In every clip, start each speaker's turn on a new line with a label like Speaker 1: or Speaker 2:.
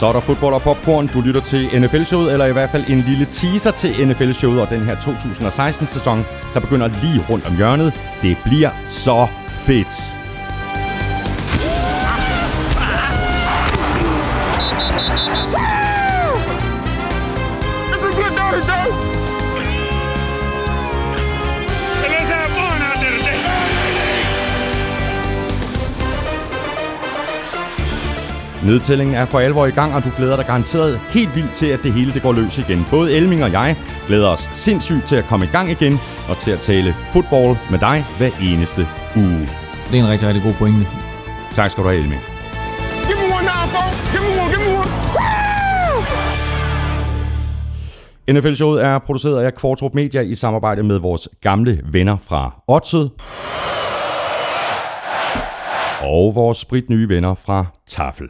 Speaker 1: Så er der fodbold og popcorn. Du lytter til NFL-showet, eller i hvert fald en lille teaser til NFL-showet og den her 2016-sæson, der begynder lige rundt om hjørnet. Det bliver så fedt. Nedtællingen er for alvor i gang, og du glæder dig garanteret helt vildt til, at det hele det går løs igen. Både Elming og jeg glæder os sindssygt til at komme i gang igen, og til at tale fodbold med dig hver eneste uge.
Speaker 2: Det er en rigtig, rigtig god pointe.
Speaker 1: Tak skal du have, Elming. Give me one now, Give me one, give me one. NFL-showet er produceret af Kvartrup Media i samarbejde med vores gamle venner fra Odset og vores spritnye venner fra Tafel.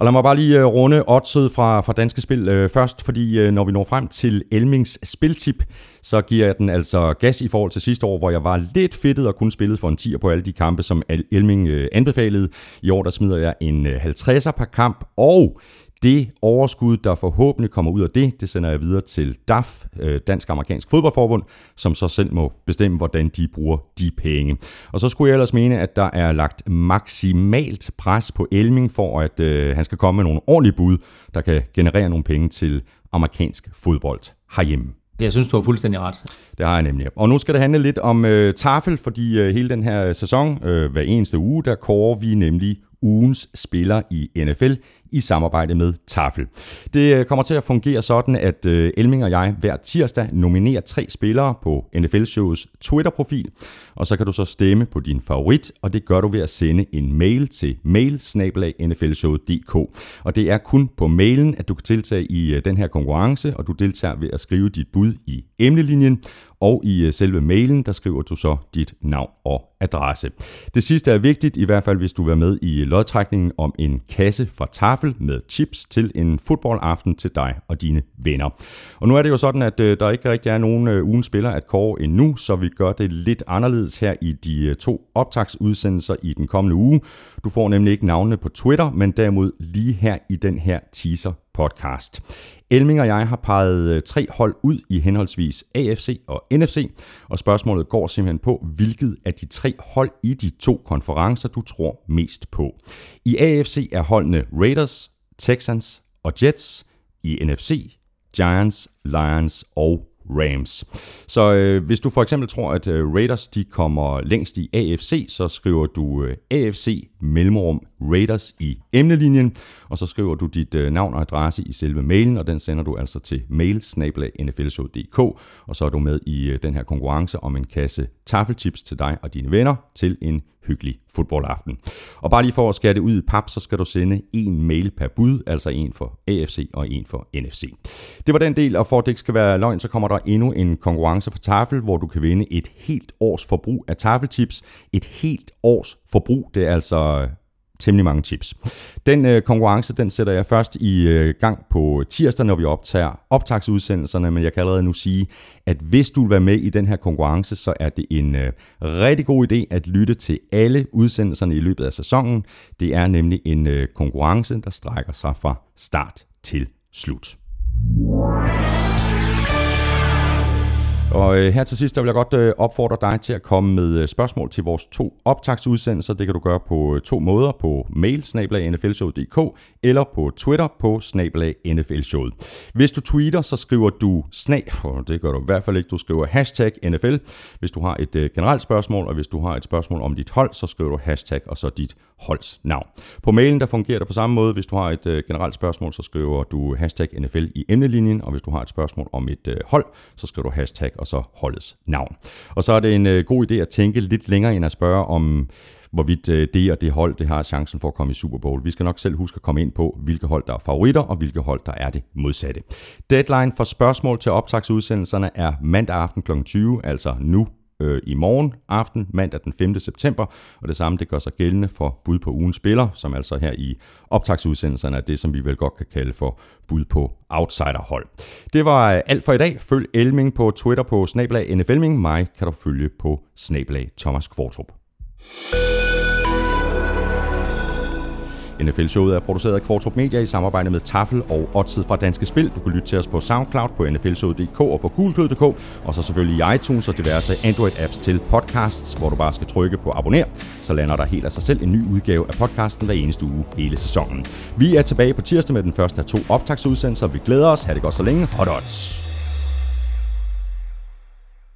Speaker 1: Og lad mig bare lige øh, runde oddset fra, fra Danske Spil øh, først, fordi øh, når vi når frem til Elmings spiltip, så giver jeg den altså gas i forhold til sidste år, hvor jeg var lidt fedtet og kun spillede for en 10'er på alle de kampe, som Elming øh, anbefalede. I år der smider jeg en øh, 50'er per kamp, og det overskud, der forhåbentlig kommer ud af det, det sender jeg videre til DAF, øh, Dansk Amerikansk Fodboldforbund, som så selv må bestemme, hvordan de bruger de penge. Og så skulle jeg ellers mene, at der er lagt maksimalt pres på Elming for, at øh, han skal komme med nogle ordentlige bud, der kan generere nogle penge til amerikansk fodbold herhjemme.
Speaker 2: Jeg synes, du har fuldstændig ret.
Speaker 1: Det har jeg nemlig. Og nu skal det handle lidt om øh, tafel, fordi øh, hele den her sæson, øh, hver eneste uge, der kårer vi nemlig ugens spiller i NFL i samarbejde med Tafel. Det øh, kommer til at fungere sådan, at øh, Elming og jeg hver tirsdag nominerer tre spillere på NFL-shows Twitter-profil, og så kan du så stemme på din favorit, og det gør du ved at sende en mail til mail Og det er kun på mailen, at du kan deltage i øh, den her konkurrence, og du deltager ved at skrive dit bud i emnelinjen, og i øh, selve mailen, der skriver du så dit navn og adresse. Det sidste er vigtigt, i hvert fald hvis du vil være med i øh, lodtrækningen om en kasse fra Tafel, med chips til en fodboldaften til dig og dine venner. Og nu er det jo sådan, at øh, der ikke rigtig er nogen ugen spiller at kåre endnu, så vi gør det lidt anderledes her i de to optagsudsendelser i den kommende uge. Du får nemlig ikke navnene på Twitter, men derimod lige her i den her teaser podcast. Elming og jeg har peget øh, tre hold ud i henholdsvis AFC og NFC, og spørgsmålet går simpelthen på, hvilket af de tre hold i de to konferencer, du tror mest på. I AFC er holdene Raiders, Texans og Jets. I NFC Giants, Lions og Rams. Så øh, hvis du for eksempel tror, at øh, Raiders de kommer længst i AFC, så skriver du øh, AFC mellemrum Raiders i emnelinjen, og så skriver du dit øh, navn og adresse i selve mailen, og den sender du altså til mail og så er du med i øh, den her konkurrence om en kasse taffelchips til dig og dine venner til en hyggelig fodboldaften. Og bare lige for at skære det ud i pap, så skal du sende en mail per bud, altså en for AFC og en for NFC. Det var den del, og for at det ikke skal være løgn, så kommer der endnu en konkurrence for Tafel, hvor du kan vinde et helt års forbrug af tafelchips. Et helt års forbrug, det er altså temmelig mange chips. Den øh, konkurrence, den sætter jeg først i øh, gang på tirsdag, når vi optager optagsudsendelserne, men jeg kan allerede nu sige, at hvis du vil være med i den her konkurrence, så er det en øh, rigtig god idé at lytte til alle udsendelserne i løbet af sæsonen. Det er nemlig en øh, konkurrence, der strækker sig fra start til slut. Og øh, her til sidst, der vil jeg godt øh, opfordre dig til at komme med øh, spørgsmål til vores to optagsudsendelser. Det kan du gøre på øh, to måder, på mail, nflshow.dk, eller på Twitter på nflshowet. Hvis du tweeter, så skriver du snab, og det gør du i hvert fald ikke, du skriver hashtag NFL, hvis du har et øh, generelt spørgsmål, og hvis du har et spørgsmål om dit hold, så skriver du hashtag og så dit holds navn. På mailen, der fungerer det på samme måde. Hvis du har et øh, generelt spørgsmål, så skriver du hashtag NFL i emnelinjen, og hvis du har et spørgsmål om et øh, hold, så skriver du hashtag og så holdets navn. Og så er det en øh, god idé at tænke lidt længere end at spørge om, hvorvidt øh, det og det hold det har chancen for at komme i Super Bowl. Vi skal nok selv huske at komme ind på, hvilke hold der er favoritter, og hvilke hold der er det modsatte. Deadline for spørgsmål til optagsudsendelserne er mandag aften kl. 20, altså nu øh, i morgen aften, mandag den 5. september, og det samme det gør sig gældende for bud på ugens spiller, som altså her i optagsudsendelserne er det, som vi vel godt kan kalde for bud på outsiderhold. Det var alt for i dag. Følg Elming på Twitter på snablag NFLming. Mig kan du følge på snablag Thomas Kvartrup. NFL-showet er produceret af Kvartrup Media i samarbejde med Tafel og Odset fra Danske Spil. Du kan lytte til os på SoundCloud, på nflshowet.dk og på gulklød.dk, og så selvfølgelig i iTunes og diverse Android-apps til podcasts, hvor du bare skal trykke på abonner. Så lander der helt af sig selv en ny udgave af podcasten hver eneste uge hele sæsonen. Vi er tilbage på tirsdag med den første af to optagsudsendelser. Vi glæder os. Ha' det godt så længe. Hot odds.